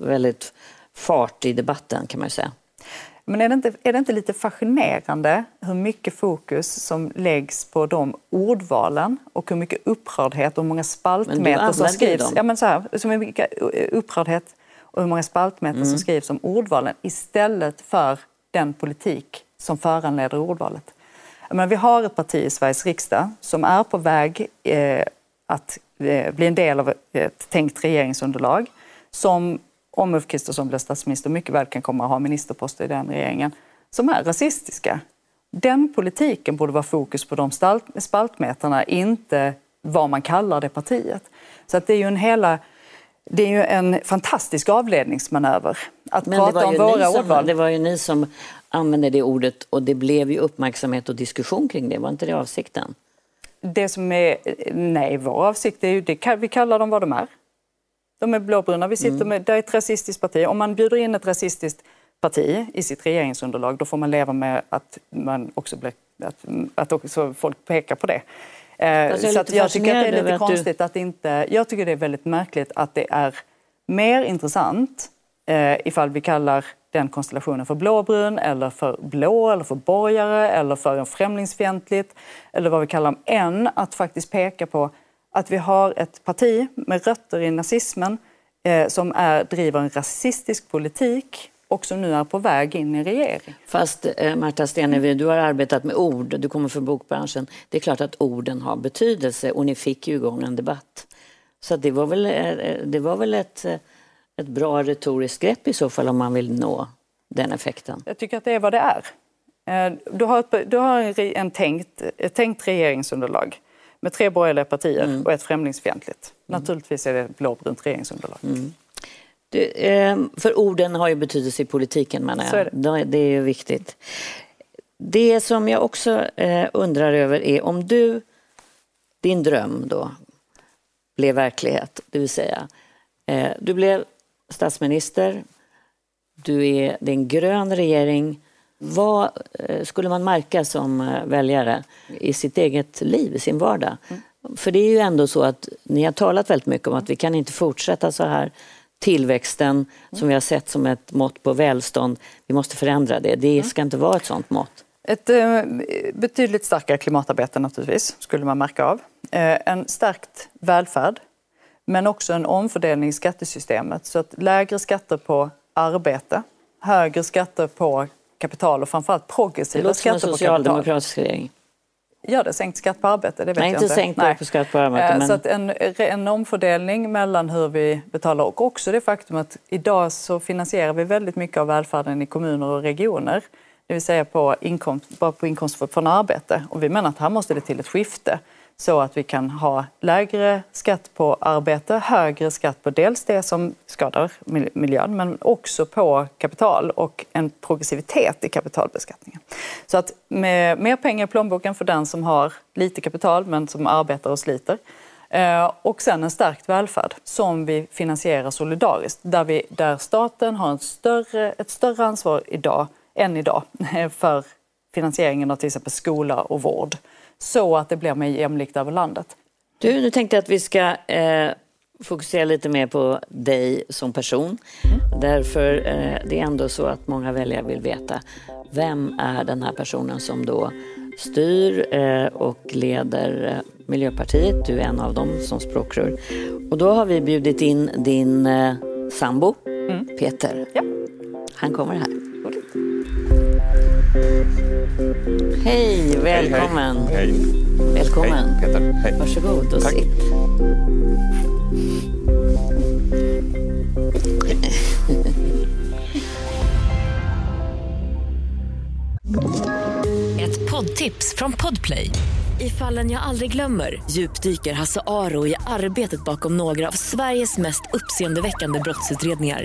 väldigt fart i debatten kan man säga. Men är det, inte, är det inte lite fascinerande hur mycket fokus som läggs på de ordvalen och hur mycket upprördhet och hur många spaltmeter som skrivs. Dem. Ja, men så här, så mycket upprördhet och hur många spaltmeter mm. som skrivs om ordvalen istället för den politik som föranleder ordvalet. Men vi har ett parti i Sveriges riksdag som är på väg eh, att eh, bli en del av ett tänkt regeringsunderlag som om Ulf Kristersson blir statsminister mycket väl kan komma att ha ministerposter i den regeringen, som är rasistiska. Den politiken borde vara fokus på de spaltmeterna, inte vad man kallar det partiet. Så att det är ju en hela det är ju en fantastisk avledningsmanöver att Men prata om våra som, ordval. Det var ju ni som använde det ordet och det blev ju uppmärksamhet och diskussion kring det. Var inte det avsikten? Det som är, nej, vår avsikt är ju, det, vi kallar dem vad de är. De är blåbruna. Vi sitter mm. med, det är ett rasistiskt parti. Om man bjuder in ett rasistiskt parti i sitt regeringsunderlag då får man leva med att, man också blir, att, att också folk pekar på det. Eh, så jag, jag tycker att det är lite konstigt du... att inte... Jag tycker det är väldigt märkligt att det är mer intressant eh, ifall vi kallar den konstellationen för blåbrun eller för blå eller för borgare eller för en främlingsfientligt eller vad vi kallar dem, än att faktiskt peka på att vi har ett parti med rötter i nazismen eh, som är, driver en rasistisk politik och som nu är på väg in i regering. Fast eh, Marta Stenevi, du har arbetat med ord, du kommer från bokbranschen. Det är klart att orden har betydelse och ni fick ju igång en debatt. Så det var väl, eh, det var väl ett, eh, ett bra retoriskt grepp i så fall om man vill nå den effekten? Jag tycker att det är vad det är. Eh, du har, ett, du har en tänkt, ett tänkt regeringsunderlag med tre borgerliga partier mm. och ett främlingsfientligt. Mm. Naturligtvis är det blåbrunt regeringsunderlag. Mm. Du, eh, för orden har ju betydelse i politiken menar jag. Det. det är ju viktigt. Det som jag också eh, undrar över är om du, din dröm då, blev verklighet, det vill säga eh, du blev statsminister, du är, det är en grön regering vad eh, skulle man märka som eh, väljare i sitt eget liv, i sin vardag? Mm. För det är ju ändå så att ni har talat väldigt mycket om att vi kan inte fortsätta så här. Tillväxten mm. som vi har sett som ett mått på välstånd, vi måste förändra det. Det mm. ska inte vara ett sånt mått. Ett eh, betydligt starkare klimatarbete naturligtvis, skulle man märka av. En stärkt välfärd, men också en omfördelning i skattesystemet. Så att lägre skatter på arbete, högre skatter på kapital och framförallt progressiva skatter på kapital. Det låter som en socialdemokratisk regering. Ja, det sänkt skatt på arbete, det vet Nej, jag inte. inte sänkt Nej. på skatt på arbete. Eh, men... Så att en, en omfördelning mellan hur vi betalar och också det faktum att idag så finansierar vi väldigt mycket av välfärden i kommuner och regioner. det vill säga på inkomst, bara på inkomst från arbete. Och vi menar att här måste det till ett skifte så att vi kan ha lägre skatt på arbete, högre skatt på dels det som skadar miljön men också på kapital och en progressivitet i kapitalbeskattningen. Så att med mer pengar i plånboken för den som har lite kapital men som arbetar och sliter eh, och sen en stärkt välfärd som vi finansierar solidariskt där, vi, där staten har en större, ett större ansvar idag än idag för finansieringen av till exempel skola och vård så att det blir mer jämlikt över landet. Du, nu tänkte jag att vi ska eh, fokusera lite mer på dig som person. Mm. Därför eh, det är ändå så att många väljare vill veta vem är den här personen som då styr eh, och leder eh, Miljöpartiet. Du är en av dem som språkrör. Och då har vi bjudit in din eh, sambo, mm. Peter. Ja. Han kommer här. Hej, välkommen. Hej, hej. Välkommen. Hej, Peter. Hej. Varsågod och Tack. sitt. Ett poddtips från Podplay. I fallen jag aldrig glömmer djupdyker Hasse Aro i arbetet bakom några av Sveriges mest uppseendeväckande brottsutredningar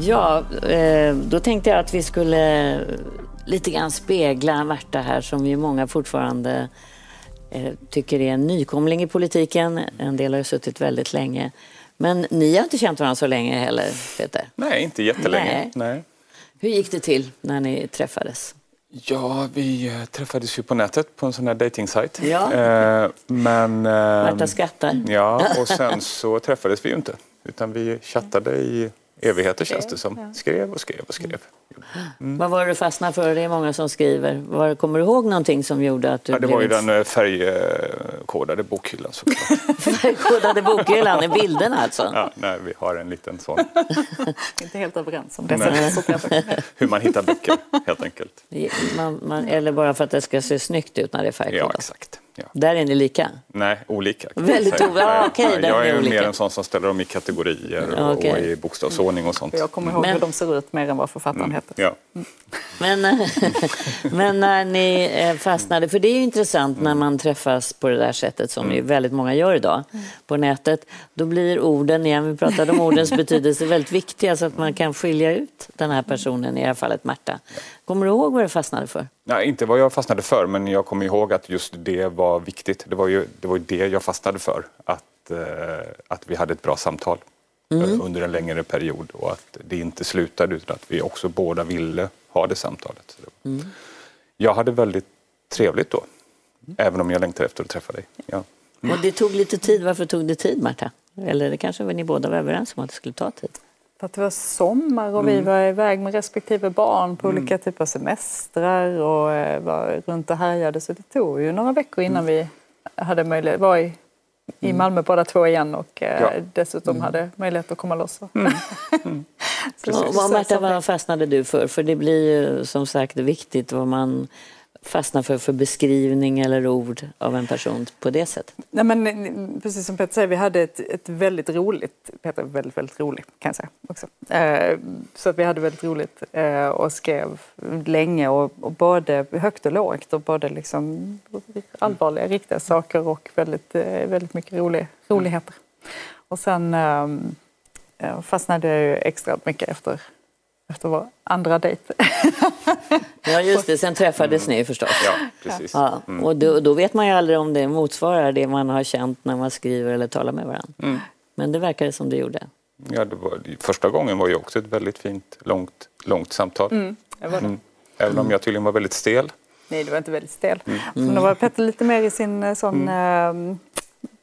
Ja, eh, då tänkte jag att vi skulle lite grann spegla Märta här som ju många fortfarande eh, tycker är en nykomling i politiken. En del har ju suttit väldigt länge. Men ni har inte känt varandra så länge heller, Peter? Nej, inte jättelänge. Nej. Nej. Hur gick det till när ni träffades? Ja, vi eh, träffades ju på nätet på en sån här dejtingsajt. Ja. Eh, men... Märta skrattar. Ja, och sen så träffades vi ju inte. Utan vi chattade i evigheter känns det som. Skrev och skrev och skrev. Mm. Vad var det du fastnade för? Det är många som skriver. Var, kommer du ihåg någonting som gjorde att du ja, Det blev var ju ett- den eh, färgkodade bokhyllan såklart. färgkodade bokhyllan i bilderna alltså? ja, nej, vi har en liten sån. Inte helt överens om det. Hur man hittar böcker helt enkelt. Man, man, eller bara för att det ska se snyggt ut när det är Ja, färgkodat? exakt. Ja. Där är ni lika? Nej, olika. Väldigt säga. o- ja, okej, Nej, där jag är är olika. mer en sån som ställer dem i kategorier Ja, och, i bokstavsordning och sånt. Jag kommer ihåg Men- hur de ser ut mer än vad författaren heter. Ja. Men, men när ni eh, fastnade, för det är ju intressant när man träffas på det där sättet som ju väldigt många gör idag på nätet. Då blir orden, igen vi pratade om ordens betydelse, väldigt viktiga så att man kan skilja ut den här personen, i det här fallet Märta. Kommer du ihåg vad du fastnade för? Nej, inte vad jag fastnade för, men jag kommer ihåg att just det var viktigt. Det var ju det, var det jag fastnade för. Att, eh, att vi hade ett bra samtal eh, under en längre period och att det inte slutade utan att vi också båda ville ha det samtalet. Var- Jag hade väldigt trevligt då, även om jag längtade efter att träffa dig. Ja. Och det tog lite tid. Varför tog det tid, Märta? Eller det kanske ni båda var överens om att det skulle ta tid? För att det var sommar och vi var iväg med respektive barn på olika typer av semestrar och eh, var runt och härjade. Så det tog ju några veckor innan vi hade möjlighet, var i, i Malmö båda två igen och eh, Ja. dessutom hade möjlighet att komma loss. Så- Och, så- vad fastnade du för? För det blir ju som sagt viktigt vad man fastnar för för beskrivning eller ord av en person på det sättet. Nej, men, eh, precis som Peter säger, vi hade ett, ett väldigt roligt, Peter är väldigt, väldigt rolig kan jag säga också. Eh, så att vi hade väldigt roligt eh, och skrev länge och, och både högt och lågt och både liksom allvarliga, riktiga saker och väldigt, eh, väldigt mycket rolig, roligheter. Och sen eh, eh, fastnade jag ju extra mycket efter, efter vår andra dejt. Ja, just det. Sen träffades ni förstås. ja, precis. Ja, och då, då vet man ju aldrig om det motsvarar det man har känt när man skriver eller talar med varandra. Men det verkar som det gjorde. Ja, det var, första gången var ju också ett väldigt fint, långt, långt samtal. Det var det. Mm. Även om jag tydligen var väldigt stel. Nej, det var inte väldigt stel. Mm. Då var Petter lite mer i sin eh, sån... Eh,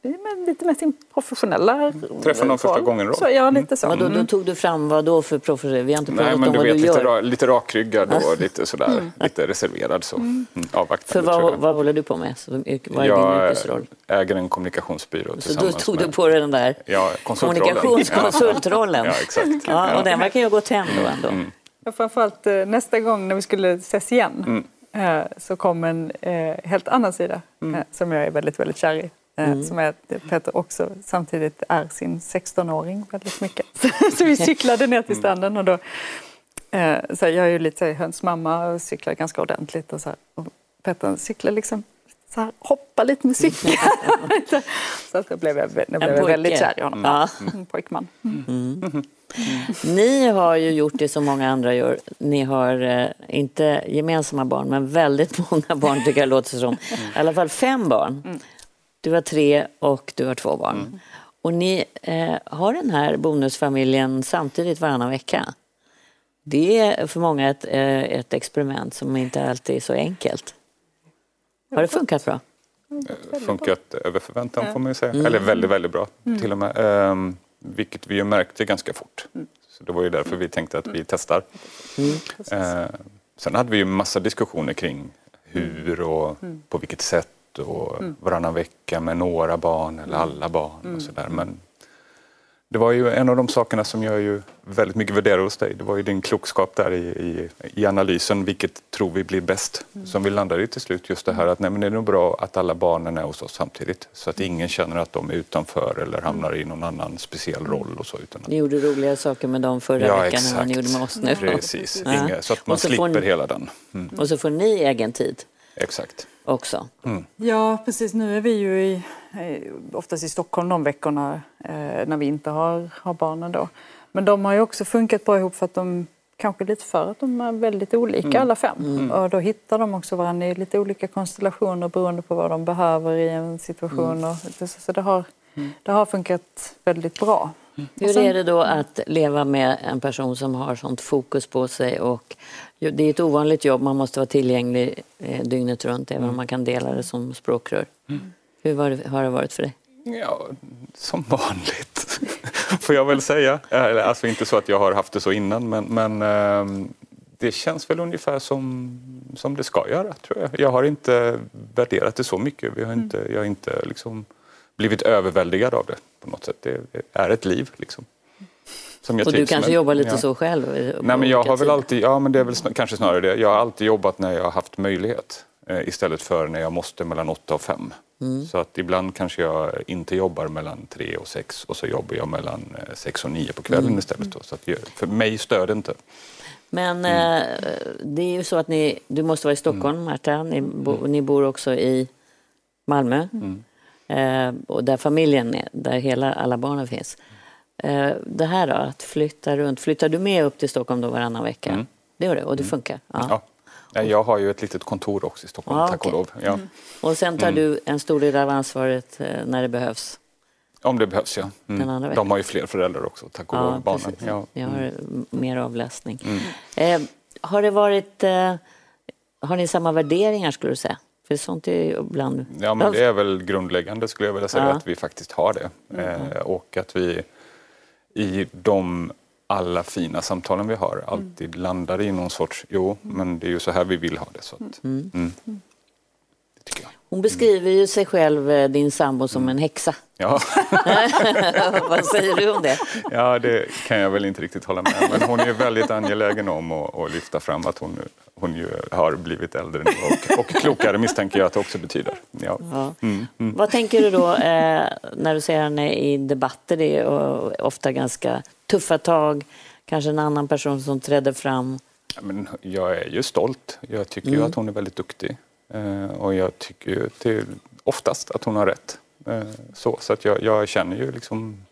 men lite med sin professionella Träffa någon första roll. gången-roll. Så, ja, lite så. Vad då, Mm. då tog du fram vad då för professionell? Vi har inte pratat Nej, men om du vad vet, du lite, gör. ra, lite rakryggad och lite sådär, lite reserverad så. Mm. För Avvaktande tror vad, vad håller du på med? Så, vad är din Jag yrkesroll? äger en kommunikationsbyrå Så då tog med... du på dig den där Ja, konsultrollen. kommunikationskonsultrollen. Ja, exakt. Ja, och den verkar ju ha gått hem då ändå. Mm. Ja, framförallt eh, nästa gång när vi skulle ses igen Mm. eh, så kom en eh, helt annan sida Mm. eh, som jag är väldigt, väldigt kär i. Eh, Som är att Peter också samtidigt är sin 16-åring väldigt mycket. så vi cyklade ner Mm. till stranden och då eh, så jag är ju lite så här, hönsmamma och cyklar ganska ordentligt och så här, och Peter cyklar liksom så här, hoppar lite med cykeln. så att då blev jag, då blev jag väldigt kär i honom. Ja. En pojkman. Ni har ju gjort det som många andra gör. Ni har eh, inte gemensamma barn, men väldigt många barn tycker jag låter som. I alla fall fem barn. Du har tre och du har två barn. Och ni eh, har den här bonusfamiljen samtidigt varannan vecka. Det är för många ett, eh, ett experiment som inte alltid är så enkelt. Har det funkat bra? funkat över förväntan får man ju säga. Mm. Eller väldigt, väldigt bra till och med. Ehm, vilket vi ju märkte ganska fort. Så det var ju därför vi tänkte att vi testar. Ehm, sen hade vi ju massa diskussioner kring hur och på vilket sätt och varannan vecka med några barn eller alla barn och sådär. Men det var ju en av de sakerna som jag ju väldigt mycket värderar hos dig. Det var ju din klokskap där i, i, i analysen. Vilket tror vi blir bäst? Som vi landade i till slut. Just det här att nej, men det är nog bra att alla barnen är hos oss samtidigt. Så att ingen känner att de är utanför eller hamnar i någon annan speciell roll och så. Utan att, Ni gjorde roliga saker med dem förra Ja, veckan än vad ni gjorde med oss nu. Precis, Ja. Inga, så att man så slipper ni- hela den. Mm. Och så får ni egen tid Exakt. Också. Ja, precis. Nu är vi ju i, eh, oftast i Stockholm de veckorna eh, när vi inte har, har barnen då. Men de har ju också funkat bra ihop för att de kanske lite för att de är väldigt olika alla fem. Och då hittar de också varandra i lite olika konstellationer beroende på vad de behöver i en situation. Och, det- så det har, det har funkat väldigt bra. Hur sen- är det då att leva med en person som har sånt fokus på sig? Och det är ett ovanligt jobb, man måste vara tillgänglig eh, dygnet runt även om man kan dela det som språkrör. Hur var det, har det varit för dig? Ja, som vanligt får jag väl säga. Alltså inte så att jag har haft det så innan men, men ehm, det känns väl ungefär som, som det ska göra tror jag. Jag har inte värderat det så mycket. Vi har inte, jag har inte liksom blivit överväldigad av det på något sätt. Det är ett liv liksom. Som jag Och du kanske med. jobbar lite Ja. så själv? eh, Nej, men jag har väl alltid, ja men det är väl sn- kanske snarare det. Jag har alltid jobbat när jag har haft möjlighet eh, istället för när jag måste mellan åtta och fem. Mm. Så att ibland kanske jag inte jobbar mellan tre och sex och så jobbar jag mellan eh, sex och nio på kvällen Mm. istället. Då. Så att för mig stör det inte. Men Mm. eh, det är ju så att ni, du måste vara i Stockholm, Märta. Ni, bo, ni bor också i Malmö. Mm. Eh, och där familjen är, där hela, alla barnen finns. Eh, det här då, att flytta runt. Flyttar du med upp till Stockholm då varannan vecka? Mm. Det gör det, och det funkar? Ja. Ja. Jag har ju ett litet kontor också i Stockholm, Ja, tack okej. och lov. Ja. Och sen tar Mm. du en stor del av ansvaret eh, när det behövs? Om det behövs, ja. Mm. De har ju fler föräldrar också, tack och lov, barnen. precis. Ja. Ni har m- mer avlastning. Mm. Eh, har det varit... Eh, har ni samma värderingar skulle du säga? För sånt är ibland... Ja, men det är väl grundläggande skulle jag vilja säga, Ja. Mm. att vi faktiskt har det. Eh, och att vi i de alla fina samtalen vi har alltid landar i någon sorts, jo, men det är ju så här vi vill ha det. Så att, mm. Tycker jag. Hon beskriver ju sig själv, eh, din sambo, som en häxa. Ja. Vad säger du om det? ja, det kan jag väl inte riktigt hålla med Men hon är väldigt angelägen om att, att lyfta fram att hon, hon ju har blivit äldre nu och, och klokare misstänker jag att det också betyder. Ja. Ja. Mm, mm. Vad tänker du då eh, när du ser henne i debatter? Det är eh, ofta ganska tuffa tag. Kanske en annan person som träder fram. Men jag är ju stolt. Jag tycker Mm. ju att hon är väldigt duktig. Eh, och jag tycker ju till, oftast att hon har rätt. Eh, så så att jag, jag känner ju liksom,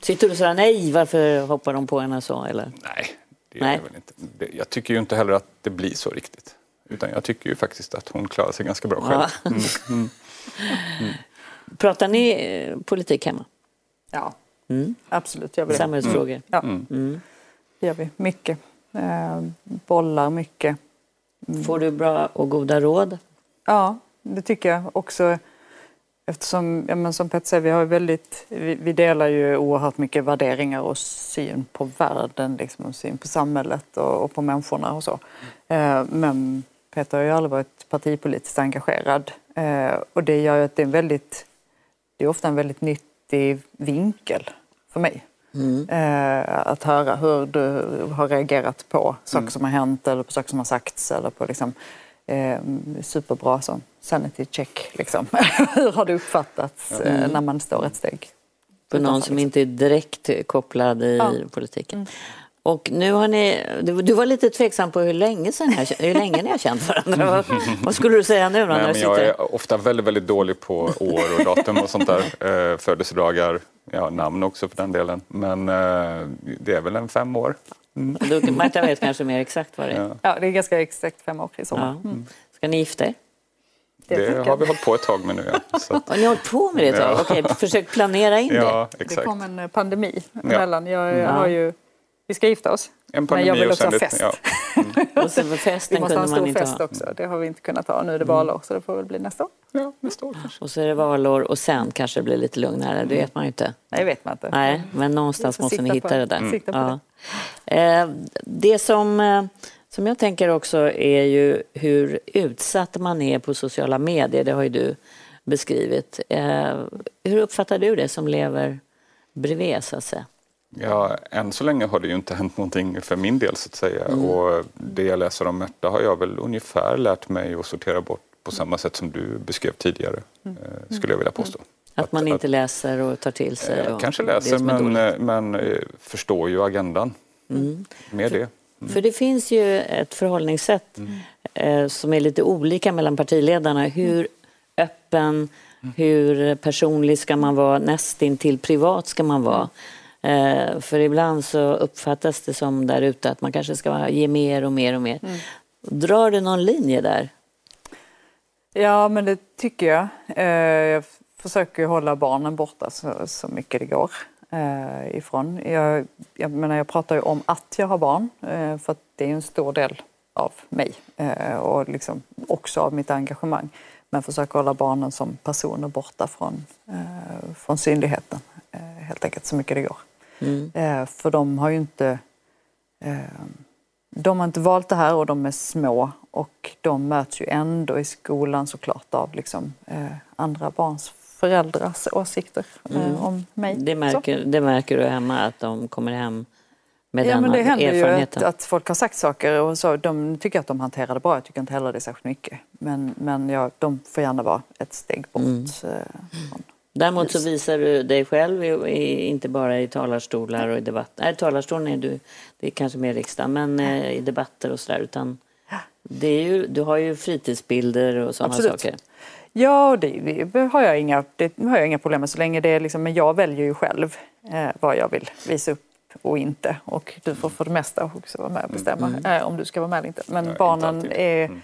Sitter du sådär, nej, varför hoppar de på henne så? Eller? nej, det Nej. jag väl inte. Det, jag tycker ju inte heller att det blir så riktigt. Utan jag tycker ju faktiskt att hon klarar sig ganska bra själv. Ja. Mm, mm. Pratar ni eh, politik hemma? Ja, Mm. absolut gör vi det. Samhällsfrågor? Ja, Mm. Mm. det gör vi. Mycket. Eh, bollar mycket. Får du bra och goda råd? Ja, det tycker jag också. Eftersom, ja, men som Petter säger, vi, har väldigt, vi, vi, delar ju oerhört mycket värderingar och syn på världen, liksom, och syn på samhället och, och på människorna och så. Eh, men Peter har ju aldrig varit partipolitiskt engagerad eh, och det gör ju att det är väldigt, det är ofta en väldigt nyttig vinkel för mig. Mm. Eh, att höra hur du har reagerat på saker mm. som har hänt eller på saker som har sagts eller på liksom, eh, superbra som sanity check. Liksom. hur har det uppfattats eh, mm. när man står ett steg? För någon som inte är direkt kopplad i ja. politiken. Mm. Och nu har ni, du, var lite tveksam på hur länge, sedan jag, hur länge ni har känt varandra. vad, vad skulle du säga nu då? Nej, när men jag är ofta väldigt, väldigt dålig på år och datum och sånt där. Eh, födelsedagar, ja, namn också för den delen. Men eh, det är väl en fem år. Mm. Du, Marta vet kanske mer exakt vad det är. Ja, ja det är ganska exakt fem år i sommar. Ja. Mm. Ska ni gifta er? Det, det har vi hållit på ett tag med nu. Ja. Så att... Har ni hållit på med det ett tag? Ja. Okej, försök planera in ja, det. Exakt. Det kom en pandemi emellan. Jag, jag har ju vi ska gifta oss. En men jag vill också ha fest. Ja. Mm. och så festen vi måste ha en stor fest ha. också. Det har vi inte kunnat ha. Nu är det valår så det får väl bli nästa år. Ja, nästa år kanske. Och så är det valår och sen kanske det blir lite lugnare. Det vet man ju inte. Nej, vet man inte. Nej, men någonstans måste ni hitta det, det där. Mm. Ja. Det. Eh, det som, eh, som jag tänker också är ju hur utsatt man är på sociala medier. Det har ju du beskrivit. Eh, hur uppfattar du det som lever bredvid så att säga? Ja, än så länge har det ju inte hänt någonting för min del så att säga. Mm. Och det jag läser om Märta har jag väl ungefär lärt mig att sortera bort på samma sätt som du beskrev tidigare, mm. Eh, skulle jag vilja påstå. Mm. Att man inte läser och tar till sig? Eh, kanske läser men, eh, men förstår ju agendan. Mm. Med det. Mm. För det finns ju ett förhållningssätt mm. som är lite olika mellan partiledarna. Hur öppen, hur personlig ska man vara, nästintill privat ska man vara. Eh, för ibland så uppfattas det som där ute att man kanske ska ge mer och mer och mer. Mm. Drar du någon linje där? Ja, men det tycker jag. Eh, jag försöker hålla barnen borta så, så mycket det går eh, ifrån. Jag, jag, menar, jag pratar ju om att jag har barn, eh, för det är en stor del av mig eh, och liksom också av mitt engagemang. Men försöker hålla barnen som personer borta från, eh, från synligheten helt enkelt så mycket det går. Mm. Eh, för de har ju inte eh, de har inte valt det här och de är små och de möts ju ändå i skolan såklart av liksom, eh, andra barns föräldrars åsikter mm. om mig. Det märker, det märker du hemma att de kommer hem med ja, den men det händer ju att, att, folk har sagt saker och så, de tycker att de hanterar det bra. Jag tycker inte heller det är särskilt mycket. Men, men ja, de får gärna vara ett steg bort. Mm. Från Däremot så visar du dig själv, i, inte bara i talarstolar och i debatter. Nej, talarstolen är du, det är kanske mer riksdagen, men eh, i debatter och sådär. Utan det är ju, du har ju fritidsbilder och sådana Absolut. saker. Ja, det, det, har jag inga, det har jag inga problem med så länge det är liksom, men jag väljer ju själv eh, vad jag vill visa upp och inte. Och du får för det mesta också vara med och bestämma mm. eh, om du ska vara med eller inte. Men Nej, barnen inte är mm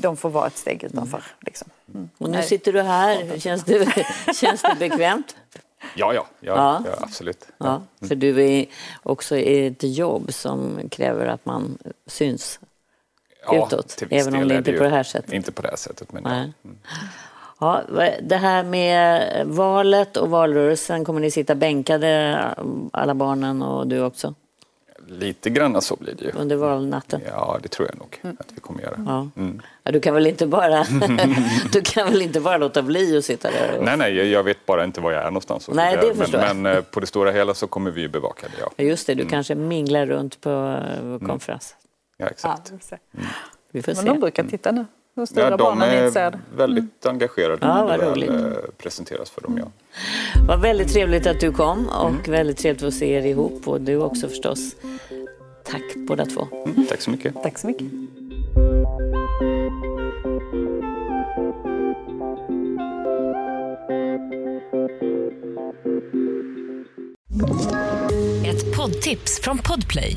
de får vara ett steg utanför. Mm. Liksom. Mm. Och nu sitter du här, känns det, känns det bekvämt? Ja, ja, ja, ja. absolut. Ja. För du är också i ett jobb som kräver att man syns ja, utåt, även om det inte är på det här sättet. Inte på det här sättet, men Nej. ja. Mm. Ja, det här med valet och valrörelsen, kommer ni sitta bänkade alla barnen och du också? Lite grann så blir det ju. Under valnatten? Ja, det tror jag nog mm. att vi kommer göra. Ja. Mm. Ja, du, kan väl inte bara, du kan väl inte bara låta bli att sitta där? Och... Nej, nej, jag vet bara inte var jag är någonstans. Nej, det förstår men, jag. men eh, på det stora hela så kommer vi bevaka det, ja. Just det, du mm. kanske minglar runt på eh, mm. konferens. Ja, exakt. Ja, vi får se. Men de brukar titta nu. De stora ja, de är väldigt mm. engagerade ja, när det väl eh, presenteras för dem. Ja. Vad väldigt trevligt att du kom och mm. väldigt trevligt att se er ihop och du också förstås. Tack båda två. Mm, tack så mycket. Tack så mycket. Ett poddtips från Podplay.